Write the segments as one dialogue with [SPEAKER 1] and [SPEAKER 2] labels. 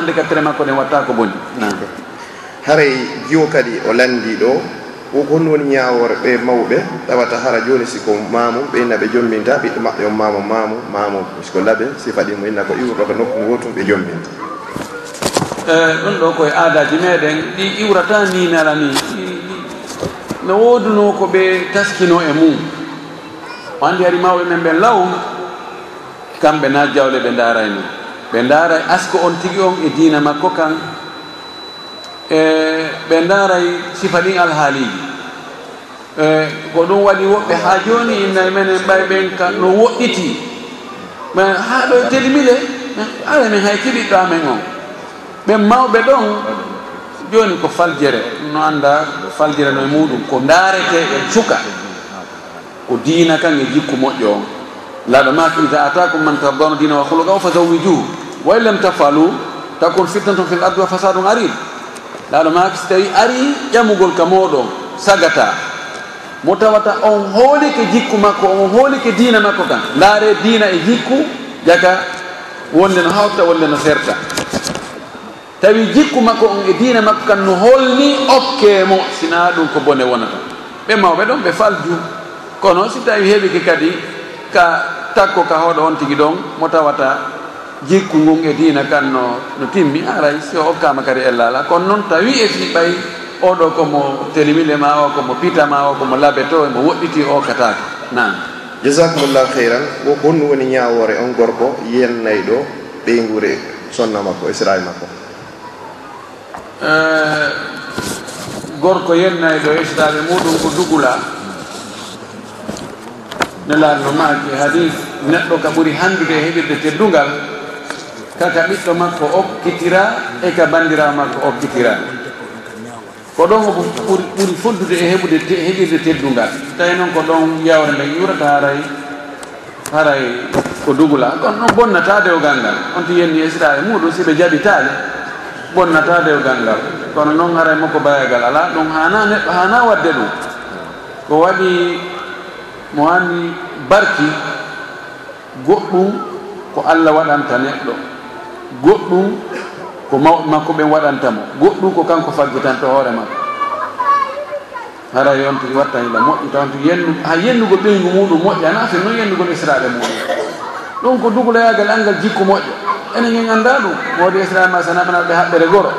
[SPEAKER 1] ande ka tere makko ɗen watta ko boni.
[SPEAKER 2] Haray jiwo kadi o lanndi ɗo woko honno woni ñaworɓe mawɓe ɗawata hara joni siko mamum ɓe inna ɓe jomminta ɓiɗɗo maɓɓe on mamo mamo mamo siko laaɓe sifa ɗimo inna ko iwrɗo ko nokku gotum ɓe jomminta.
[SPEAKER 1] Eh, ɗum ɗo koye aadaji meɗen. Ɗi iwrata ni nala ni. No woduno ko ɓe taskino e mum. O andi hari mawɓe men ɓen law kamɓe na jawle ɓe darayno e ɓe ndaaray asko on tigi on e diina makko kan. E ɓe ndaaray sifa ɗin alhaaliji e ko ɗum waɗi woɓɓe haa jooni innay menen ɓay ɓen ka no woɗɗiti. Ma haa ɗo telmile ara min hay kiɗiɗɗo amen on. Ɓen mawɓe ɗon jooni ko faljere no annda faljere no e muɗum ko ndaarete e cuka. Ko diina kan e jikku moƴƴo on. Laaɗo maki ida atakum man tardona diina wa huluga o fa zawijuhu wa in lam tafalu takun fitnatun fil ardi wa fasadum arid. Laaɗo maki so tawi ari ƴamugol ka moɗon sagata. Mo tawata on hoolike jikku makko on hoolike diina makko kan. Laare diina e jikku jaka wonde no hawta wonde no serta tawi jikku makko on e diina makko kan no holni okkemo sina ɗum ko bone wonata ɓe mawɓe ɗon ɓe falju. Kono si tawi heeɓike kadi ka takko ka hoɗo on tigi ɗon mo tawata jikku ngun e dina kan no no timmi aray si o okkama kadi ellala kono noon tawi e fi ɓay oɗo komo telimile ma o komo pita ma o komo laabe to emo woɗɗiti o katake nan
[SPEAKER 2] jasakumullah heyran wo honnu woni ñawore on gorko yiyannayyi ɗo ɓeygure sonna makko e makko.
[SPEAKER 1] Eh, gorko yennayi ɗo esitaɓe muɗum ko dugula. Ne laatno maake hadis neɗɗo ka ɓuri handude e heɓirde teddugal kaka ɓiɗɗo makko okkitira e ka bandira makko okkitira. Ko ɗon ko ɓuri ɓuri foddude e heɓude heɓirde teddungal. Tawi noon ko ɗon yawre nde yurata haray haray ko dugula. Kono ɗon bonnata dewgal ngal. On to yenni e israel muɗum si ɓe jaɓitaade bonnata dewgal ngal. Kono noon haray makko bayagal. Ala ɗum hana neɗɗo hana wadde ɗum. Ko waɗi mo anni barki goɗɗum ko allah waɗanta neɗɗo. goɗɗum ko mawɓe makko ɓen waɗantamo goɗɗum ko kanko faggitanto hoore makko. Hara yon to watta hila moƴƴi tawanto yennu ha yennugo ɓeygu muɗum moƴƴi ana fe noon yennugo israɓe muɗum. Ɗum ko duguloyagal angal jikku moƴƴo. Enen en annda ɗum woodi israel ma sanaɓanaɓe haɓɓere goro.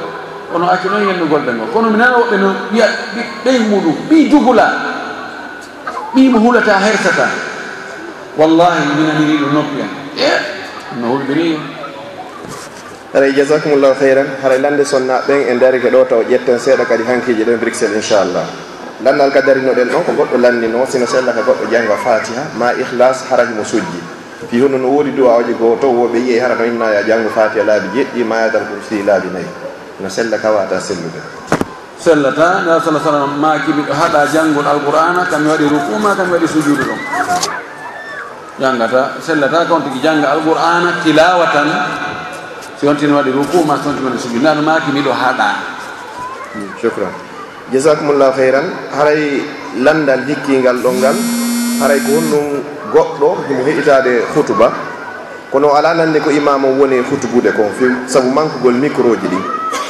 [SPEAKER 1] Ono acci noon yennugolɓe ngo. Kono mi nana woɓɓe no wiya ɓeygu muɗum ɓi jugula ɓimo hulata hersata. Wallahi minaniri ɗum noppi en. E no hulɓiri
[SPEAKER 2] aray jasakumullahu heyran haray lande sonnaɓen e darike ɗo taw ƴetten seeɗa kadi hankiji ɗen brixel inchallah. Landal ka darinoɗen ɗon ko goɗɗo landino sino sella ka goɗɗo jangga fatiha ma ihlas haraji mo sujji. Fi hono no woodi duwa goo to woɓe yiye hara no innaya janggo fatiha laabi jeɗɗi mayatal ko si laabi nayyi no sella ka wata sellude.
[SPEAKER 1] Sellata nda sa sallam maki miɗo haɗa janngol alqur'ana kami waɗi rukuma kami waɗi sujudu ɗon jangata sellata kon tigi jangga alqur'ana tilawa tan si on wontin waɗi ruku ma so wontin waɗi sujud nanu maki miɗo haɗa.
[SPEAKER 2] Hmm, Cukran jasakumullahu heyran haray landal hikkingal ɗon ngal. Haray ko honɗum goɗɗo himo heɗitade hutuba. Kono ala nande ko imam o woni hutubude kon few saabu mankugol micro ji ɗi.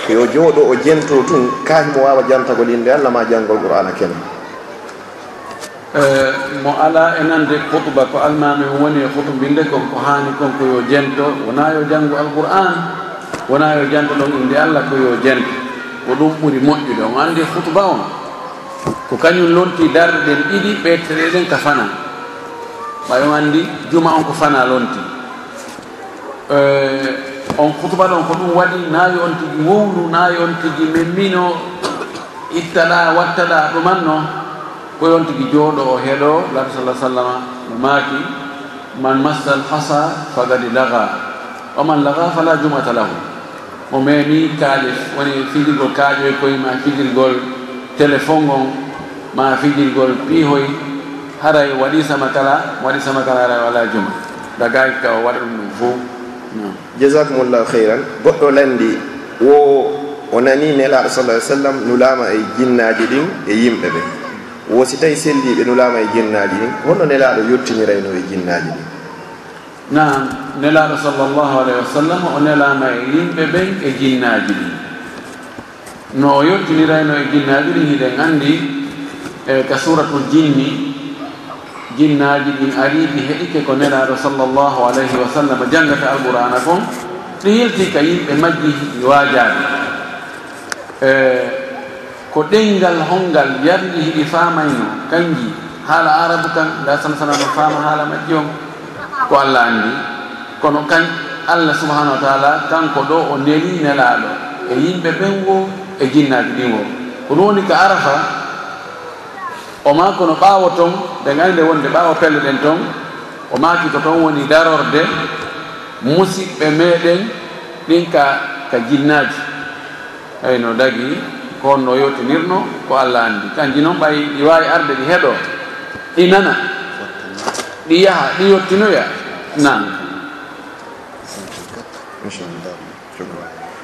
[SPEAKER 2] Ko yo jooɗo o jento tun kahimo wawa jantagol inde allah ma janngol qur'ana kene.
[SPEAKER 1] Eh, mo ala e nande hutuba ko almami o woni e hutubinde kon ko hani kon ko yo jento. Wona yo janngo alqur'an wona yo janto ɗon inde allah ko yo jento. Ko ɗum ɓuri moƴƴude. On andi hutuba on ko kañum lonti darɗe ɗen ɗiɗi ɓetteɗeɗen ka fana. Ɓayo andi juma on ko fana lonti. Eh, on hutuba ɗon ko ɗum waɗi nayi on tigi wowlu nayi on tigi memmino ittaɗa wattaɗa ɗumanno. ko yon tigi jooɗo o heɗo laata salah sallama no maaki man massa l hasa fagadi laga oman laga fala jumata lahu. Mo meeni kaalis woni fijirgol kaaƴoy e koye ma fijirgol téléphone on ma fijirgol piihoy haray waɗi sama kala waɗi sama kala haray wala juma. Dagaki ka o waɗa ɗum ɗum fof
[SPEAKER 2] jasakumullahu heyran goɗɗo landi wo o nani nelaɗo sallah sallam nulama e jinnaji ɗin e yimɓe ɓe. wosi tawi selliɓe nulama e jinnaji ɗin holno nelaɗo yettinirayno e jinnaji ɗin
[SPEAKER 1] nam nelaɗo sallllahu alayhi wa sallam o nelama e yimɓe ɓen e ginnaji ɗin no o yettinirayno e ginnaji ɗin hiɗen anndi e ka suratul jinni jinnaji ɗin ariɗi heɗike ko nelaɗo sallllahu alayhi wa sallam janngata alqur'ana kon ɗi yilti ka yimɓe majji waajaɓe ko ɗengal hongal yardi e hiɗi faamayno kanji haala arabu kan nda sana no faama haala majji on. Ko allah anndi. Kono kan allah subahanahu wa taala kanko ɗo o neli nelaaɗo. E yimɓe ɓen wo e jinnaaji ɗin o ko ɗum woni ko arafa o ma kono ɓaawo ton ɓe ngannde wonde ɓaawo pelle ɗen ton o maaki ko toon woni darorde musidɓe meeɗen ɗin ka ka jinnaaji. Eyno dagi ko on no yewtinirno ko allah anndi. Kanji noon ɓay ɗi waawi arde ɗi heɗoo ɗi nana ɗi yaha ɗi yettinoya nan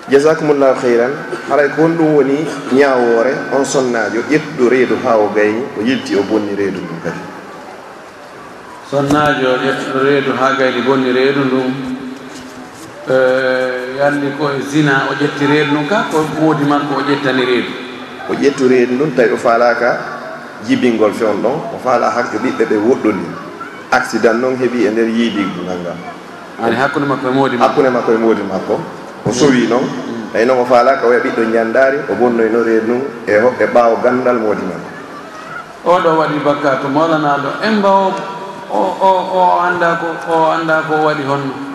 [SPEAKER 2] jasakumullahu heyran haray e ko honɗum woni ñawoore on sonnaajo ƴettuɗo reedu haa o gayni o yilti o bonni reedu ndum kadi.
[SPEAKER 1] Sonnaajo ƴettuɗo reedu haa gayni bonni reedu ndum. Eh, yalli ko e zina o ƴetti reedu ndun ka ko moodi makko o ƴettani reedu?
[SPEAKER 2] O ƴettu reedu ndun tawi o faalaka jibingol fewn ɗon o faala hakke ɓiɓɓe ɓe woɗɗoni accident noon heeɓi e nder yiidigu nangam
[SPEAKER 1] ani hakkude makko e moodi
[SPEAKER 2] hakkude makko e moodi makko. O mm. sowi noon tawi noon o faalaka o wiya ɓiɗɗo ñandari o bonnoyno reedu ndun e e ɓaawo ganndal moodi makko.
[SPEAKER 1] Oɗo waɗi bakka to molanaɗo en mbawo o o o annda ko o annda ko waɗi honno.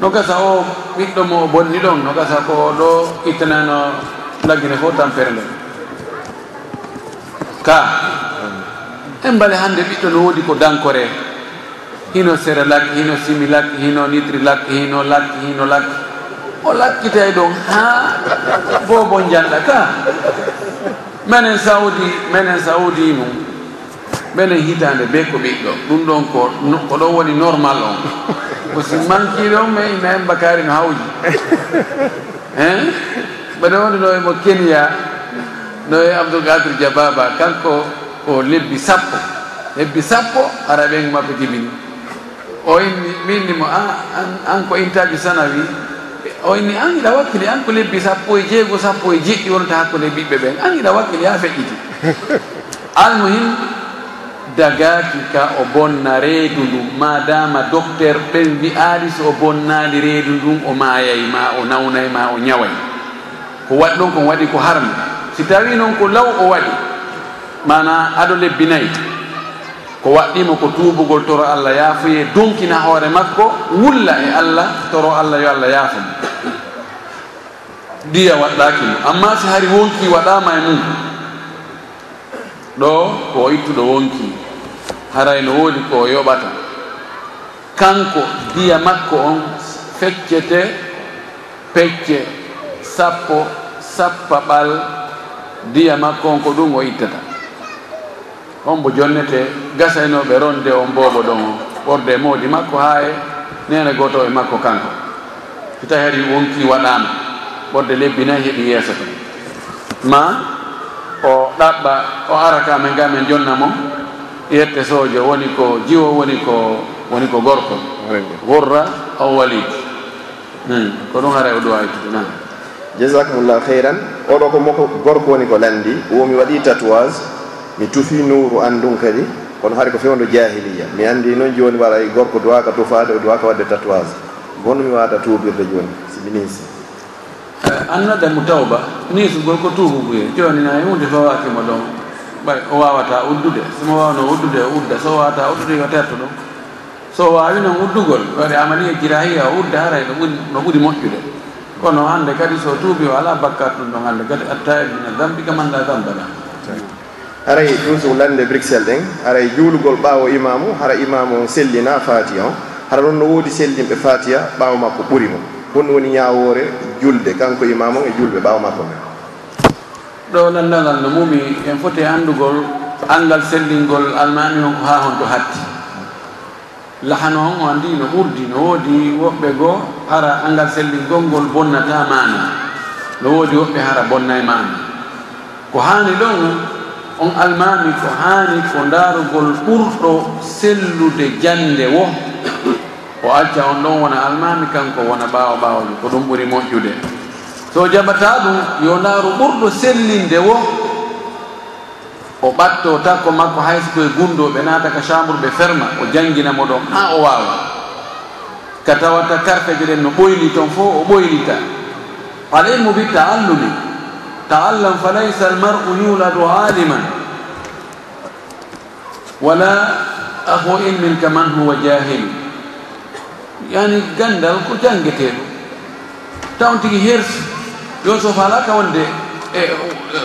[SPEAKER 1] no gasa o ɓiɗɗo mo o bonni ɗon no gasa ko ɗo ittanano laggine fof tampere nde. Ka en mbale hannde ɓiɗɗo no woodi ko dankore. Hino sere lak hino simi lak hino nitri lak hino lak hino lak o lakkitay e ɗon ha bobo janɗa ka. Menen sawdi menen sawdi mum. ɓenen hitande be ko ɓiɗɗo. Ɗum ɗon ko ko ɗon woni normal on. Ko si mankiɗo on mais ina en bakari no hawji hein? Mbeɗa woni no emo kenya no e abdoulgadir diababa kanko o lebbi sappo. Lebbi sappo ara ɓen mabɓe jibini. O inni minnimo an ko intaji sanawi o inni an iɗa wakkili an ko lebbi sappo e jeego sappo e jeɗɗi wonata hakkude ɓiɓɓe ɓen. An iɗa wakkili ha feƴƴiti. almuhim dagaki ka o bonna reedu ndum madama docteur ɓen mbi'aali so o bonnani reedu ndum o maayay ma o nawnay ma o ñaway. Ko waɗi ɗon kon waɗi ko harmi. Si tawi noon ko law o waɗi mana aɗo lebbi nayi ko waɗɗimo ko tuubugol toro allah yaafuye donkina hoore makko wulla e allah toro allah yo allah yaafa mo. Ɗiya waɗɗaki mo. Amma si hari wonki waɗama e mum ɗo ko ittuɗo wonki. Haray no woodi ko yoɓata. Kanko diya makko on feccete pecce sappo sappa ɓal diya makko on ko ɗum o ittata. On mo jonnete gasaynoɓe ronde on bobo ɗon o ɓorde moodi makko haa e nene goto e makko kanko. So tawi hari wonki waɗama ɓorde lebbi nayi heɓi yeeso ton ma ɗaɓɓa o araka men ga men jonna mo yette sojo woni ko jiwo woni ko woni ko gorko. Wurra aw walid hmm, ko ɗum hara o duwawi e tudu
[SPEAKER 2] nam jasakumllah heyran oɗo ko moko gorko woni ko landi. Womi waɗi tatouage mi tufi nowru andun kadi. Kono haade ko fewndo jahiliya. Mi andi noon joni waɗa e gorko duwaka tufade o duwaka wadde tatouage. Gonmi wawata tuubirde joni si minisi Eh,
[SPEAKER 1] annada mo tawba. Ni sugol ko tuubukuye joni na hunde fawakimo ɗon. Ɓay o wawata uddude. Somo wawno uddude o udda. So wawata uddude yo terto ɗum. So wawi noon uddugol waɗi amaniya e jirahiya o udda haray no ɓuuri moƴƴude. Kono hande kadi so tuubi o ala bakkat ɗum ɗon hande kadi attaib mina dambi kamanda la damba la
[SPEAKER 2] aray toujours lande bruxelles ɗen aray juulugol ɓaawo imamu hara imamu sellina fatiya o hara noon no woodi sellinɓe fatiya ɓaawo makko ɓuri mo. hon woni ñawore julde kanko imama e julɓe ɓawa makko men.
[SPEAKER 1] Ɗo landalal no mumi en foti andugol angal sellingol almami on ko ha honto hatti. Lahano on o andi no ɓurdi no woodi woɓɓe goo hara angal sellingol ngol bonnata mana no woodi woɓɓe hara bonna e mana ko hani ɗon on almami ko hani ko ndaarugol ɓurɗo sellude jande wo. o acca on ɗon wona almami kanko wona ɓaawo ɓaawɗo ko ɗum ɓuri moƴƴude. So jaɓata ɗum yo ndaaru ɓurɗo sellinde wo o ɓatto takko makko hayso koye gundoɓe naata ka chambre ɓe ferma o jangginamo ɗon ha o waawa. Ka tawata kartaje ɗen no ɓoyli toon fof o ɓoynita alilmu bi taallumi. Taallam fa laysa almar'u yuladu aliman. Wala ahu ilmin kaman huwa jahilu yani gandal ko jangeteɗo tawn tigi hersi. Joni so falaka wonde e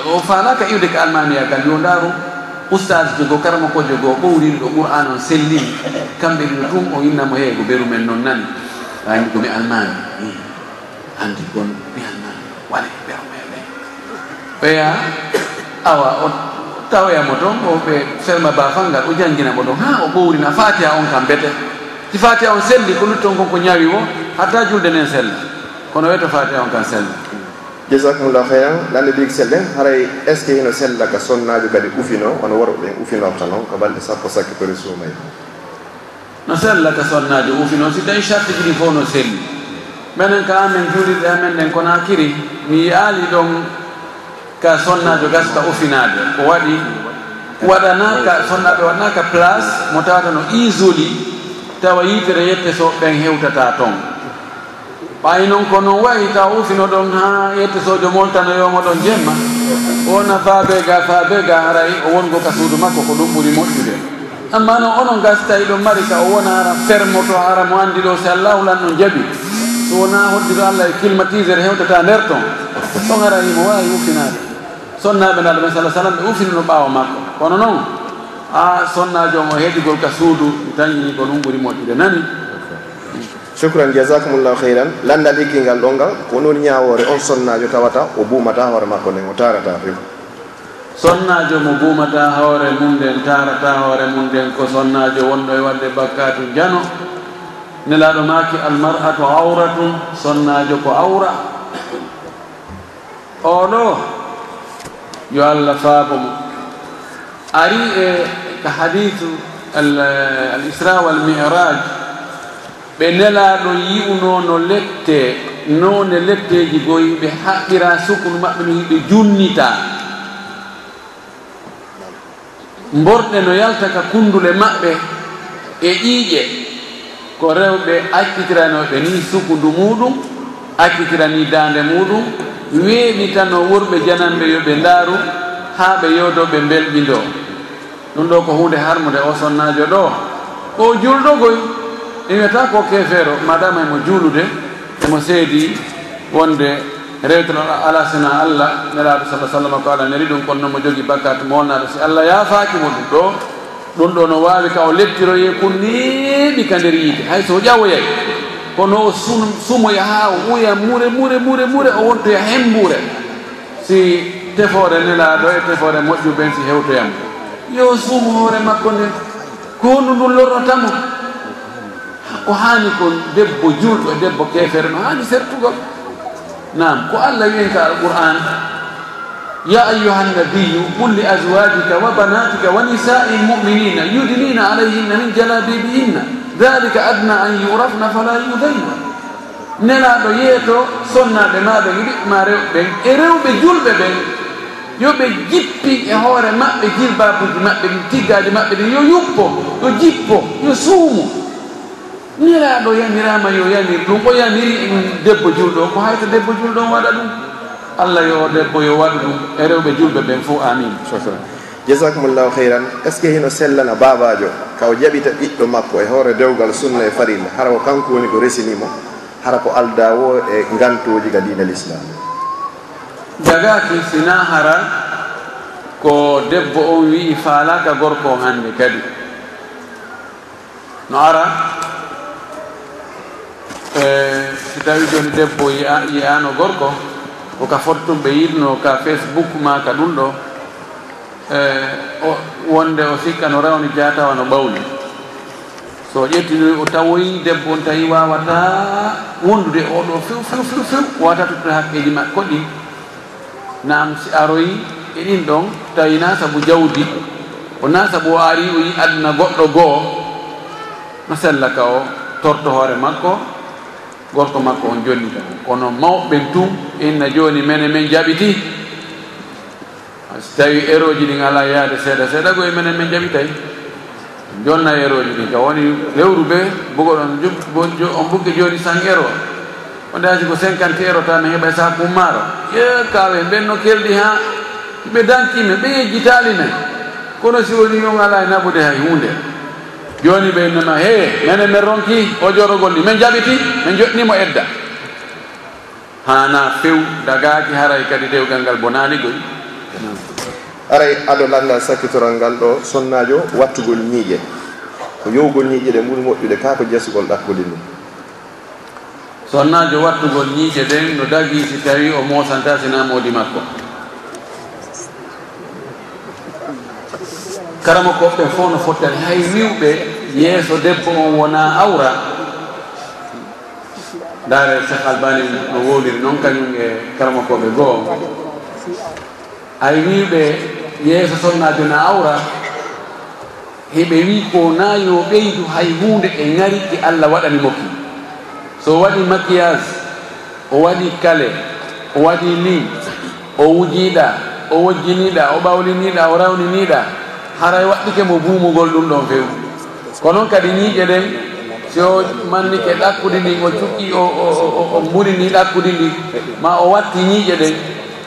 [SPEAKER 1] o falaka iwde ko almamiya gal yo ndaaru oustage jogo karama ko jogo ɓowrini ɗo qur'an on sellini kamɓe ɗino tum o innamo heego beru men noon nani. Ani komi e almami hmm. andi gon e mi almami wale ɓero meɓe ɓeya awa o tawoyamo toon o ɓe ferma bafal ngal o jangginamo ɗon ha o ɓowrina fatiha on kam bete si fatiha on selli ko lutton kon ko ñaawi o hatta julde nen sella kono wiyta fatiha on kan sella
[SPEAKER 2] jasakumllah heyan lande biigi selle haray est ce que hino sella ka sonnaaɓe kadi ufino wono worɓe ufinorta noon ko balɗe sappo sakke pori suumay
[SPEAKER 1] no sella ka sonnaaje ufino si tawi charte kiri fof no selli. Minen ka amen juulirɗe amen ɗen kono hakkiri mi yaali ɗon ka sonnaajo gasta ufinaade. Ko waɗi waɗana ka sonnaaɓe waɗana ka place mo tawata no isoli tawa yitere yette so ɓen hewtata toon ɓay noon ko noon wayi taw usino ɗon ha yette sojo moltanoyomo ɗon jemma. O nafaabe ga faabe ga haray o wongo ka suudu makko ko ɗum ɓuuri moƴƴude. Amma noon onon gastayi ɗon mari ka o wona ara fermoto ara mo andi ɗo si allah hulan ɗon jaɓi so wona hoddiɗo allah e climatiseur hewtata nder ton. Ɗon harayi mo wawi ufinade sonnaɓe naɗo men sa sallam ɓe ufinino ɓaawo makko. Kono noon ha sonnajo mo heedigol ka suudu dañi ko ɗum ɓuuri moƴƴude. Nani?
[SPEAKER 2] Sukran jasakumullahu heyran landal hikkingal ɗo ngal ko ñawore on sonnajo tawata o buumata hoore makko nden o tarata few
[SPEAKER 1] sonnajo mo buumata hoore mum nden tarata hoore mum nden ko sonnajo wonɗo e wadde bakkatu jano nelaɗo maki almar'atu awratum sonnajo ko awra. Oɗo yo allah faabo mo ari e ko hadithu al isra wal miraj. Ɓe nelaɗo yi'uno no lette none letteji نون لتة haɓɓira sukunu maɓɓe no بنه junnita. Mborɗe no yalta ka kundule maɓɓe e ƴiiƴe ko rewɓe accitiranoɓe ni sukundu muɗum accitirani dande muɗum weeɓi tan no worɓe jananɓe yo ɓe ndaaru haa ɓe yoodo ɓe ɗum ɗo ko hunde harmude o sonnajo ɗo. O julɗogoy e wiyata ko kefeero madama emo juulude emo seedi wonde rewtano ala sina allah nelaɗo sala sallam ko ala neri ɗum kono noon mo jogui bakkatu molnaɗo si allah yafaki mo ɗum ɗo ɗum ɗo no wawi ka o lettiroye ko neeɓi ka nder yiide hayso ƴawoyay kono o sumoya ha o ɓuya muure muure muure muure o wontoya hen si tefore nelaɗo e tefore moƴƴu ɓen si hewtoyam. yo suumo hoore makko nden ko hondu ndun lorrotamo o haani ko debbo juulɗo e debbo keefere no haani sertugol. Nam ko allah wiyen ka alqur'an ya ayuha nnabiyu qul li azwajika wa banatika wa nisai lmuminina yudnina alayhinna min jalabibihinna dalika adna an yurafna fala yudayna nelaɗo yeeto sonnaɓe maɓe giɗiɓma rewɓe ɓen e rewɓe julɓe ɓen yo ɓe jippi e hoore maɓɓe jilbabuji maɓɓe ɗi tiggaji maɓɓe ɗi yo yuppo yo jippo yo suumo miraɗo yamirama yo yamir ɗum o yamiri e debbo julɗo ko hayta debbo julɗo waɗa ɗum? Allah yo debbo yo waɗa ɗum e rewɓe julɓe ɓen fo amin.
[SPEAKER 2] Jasakumullahu heyran est ce que hino sellana babajo ka o jaɓita ɓiɗɗo makko e hoore dewgal sunna e farilla hara ko kanko woni ko resinimo hara ko aldawo e gantoji ga dina l' islam
[SPEAKER 1] jagaki sina hara ko debbo on wi'i faalaka gorko hande kadi. No ara e si tawi joni debbo yiyano gorko oka fottum ɓe yirno ka facebook ma ka ɗum ɗo e wonde o sikka no rawni jatawa no ɓawli. So ƴettini o tawoyi debbo on tawi wawata wondude oɗo few few few few wawata watatutte haqqeji makko ɗi nam si aroyi e ɗin ɗon tawina sabu jawdi wona sabu o ari o yi aduna goɗɗo goo no sella ka o torto hoore makko gorko makko on jonnita kono mawɓen tun inna joni mene men jaɓiti. So tawi eroji ɗin ala yaade seeɗa seeɗa goye menen men jaɓitay. Jonna eroji ɗin ka woni lewru ɓe bogoɗon on bugge joni san ero wonde aji ko cinquante euro ta mi heɓa sakum maaro ye kawe ɓen no kelɗi ha ɓe dankime ɓe yejjitali nayi kono si woni yo ala e naɓude hay hunde joni ɓe innama he mene min ronki o jorogol ni min jaɓiti min joɗnimo edda. Hana few dagaki haray kadi dewgal ngal bonani goy
[SPEAKER 2] aray aɗo landa sakkitoral ngal ɗo sonnajo wattugol ñiiƴe. Ko yowgol ñiiƴe ɗe ɓuuri moƴƴude ka ko jesugol ɗakkude ndum
[SPEAKER 1] sonnajo wattugol ñiiƴe ɗen no dagi si tawi o mosanta sina moodi makko. Karama koɓɓe fof no fottani hay wiwɓe yeeso debbo on wona awra. Ndaare cheikh albani no wowliri noon kañum e karama koɓe goo. Hay wiwɓe yeeso sonnajo na awra heɓe wi ko nayo ɓeydu hay hunde e ngari ɗi allah waɗanimo so waɗi maquillage o waɗi kale o waɗi ni o wujiiɗa o wojjiniiɗa o ɓawliniiɗa o rawniniiɗa haray waɗɗike mo buumugol ɗum ɗon few ko noon kadi ñiiƴe ɗen si o mannike ɗakkude ndin o cuɓɓi o mburi ni ɗakkude ndi ma o watti ñiiƴe ɗen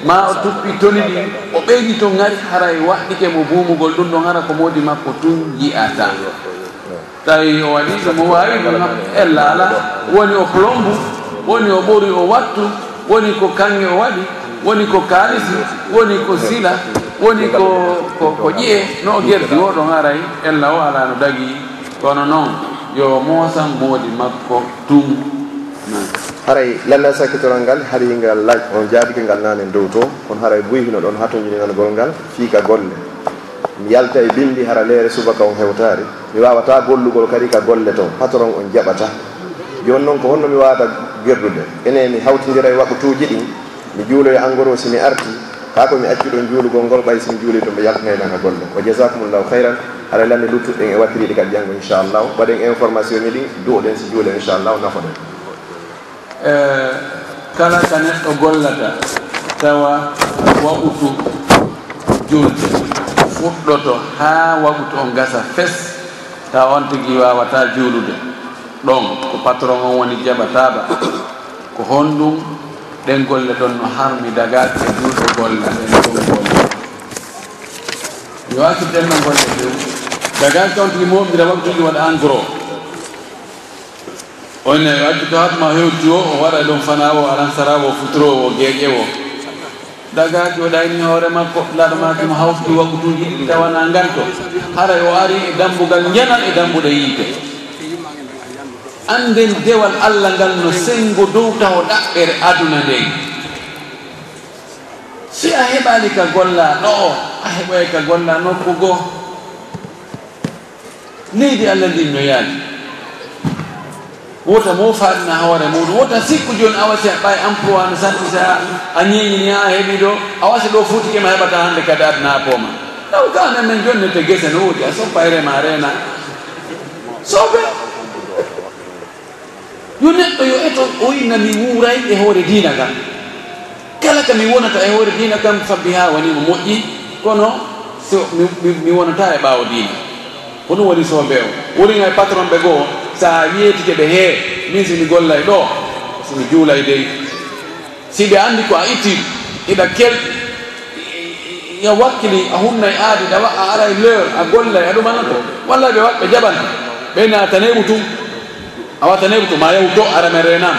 [SPEAKER 1] ma o tuppi toni ɗi o ɓeydi to ngari haray waɗɗike mo buumugol ɗum ɗon hara ko moodi makko tun ji'ata tawi o waɗi somo wawi ɗuma ella ala woni o plombu woni o ɓori o wattu woni ko kange o waɗi woni ko kalisi woni ko sila woni ko ko ƴiye no o gerdi o ɗon aray ella o ala no dagi. Kono noon yo moosan moodi makko tum.
[SPEAKER 2] Haray lalla sakkitoral ngal haɗi ngal laaj on jaabike ngal naane dow to. Kono haray buyhino ɗon hatojini nanagol ngal fiika golle. Mi yalta e bindi hara leere subaka on hewtaari. mi wawata gollugol kadi ka golle to patron on jaɓata. Joni noon ko honno mi wawata gerdude ene mi hawtidira e waɓutuji ɗin mi juuloye si mi arti ha ko mi accuɗon e juulugol ngol ɓay somi juuli to mi yaltunaynaka golle. O jasakumullahu hayran aɗa lande luttuɗen e wattiriɗi kadi janggo inchallahu. Waɗen information ji ɗin duoɗen si juule inchallahu nafoɗen.
[SPEAKER 1] Eh, kala ka neɗɗo gollata tawa waɓutu julde fuɗɗoto ha waɓutu o gasa fes. taw on tigi wawata juulude. Ɗon ko patron on woni jaɓataɓa. Ko honɗum ɗen golle ɗon no harmi dagat e duuɗo golle ɗen ɗon golle mi wasi no golle few dagat ka on tigi moɓira waktuji waɗa engros on ne waddi to hatma hewti o o waɗa e ɗon fana o aran sara o futuro o gueƴe o daga joɗani hoore makko laɗo matum hawti waktuji ɗi tawana nganto haray o ari e dambugal njanal e dambuɗe yiite. Anden dewal allah ngal no sengo dow taw ɗaɓɓere aduna nden si a heɓani ka golla ɗo o a heɓoy ka golla nokku goo. Leydi allah ndin no yaadi. woto mofaɗina hoore muɗum. Wota sikku joni awasi a ɓay emploi no sartisa a ñeñini ha a heeɓi ɗo. A wasi ɗo fuutikema heɓata hande kadi adna pooma taw gane men joni to guese no woodi a soppa rema rena. Soɓe yo neɗɗo yo eto o yinna mi wuuray e hoore diina kam. Kala ka mi wonata e hoore diina kam fabbi ha wanimo moƴƴi. Kono so mi wonata e ɓaawo diina. Hoɗum woni so o woriga e patron ɓe goo. sa wiyetike ɓe hee min simi gollay ɗo simi juulay dey. Si ɓe anndi ko a itti iɗa kel yo wakkili a humnay aadi ɗa a aray leur a gollay aɗumana ko walla ɓe waɗ ɓe jaɓan ɓe natanayɓu tum a watanayɓu tum ma yahu do arame renan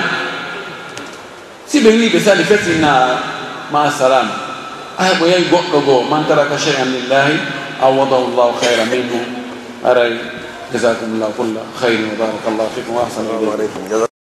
[SPEAKER 1] siɓe wi ɓe sali fesina ma salam aya ko yahi goɗɗo goo man taraka cheyan lillahi awadahu llahu hayra minhu aray jazakumullahu kulla khairin wa baraka llahu fikum wa ahsana ilaykum.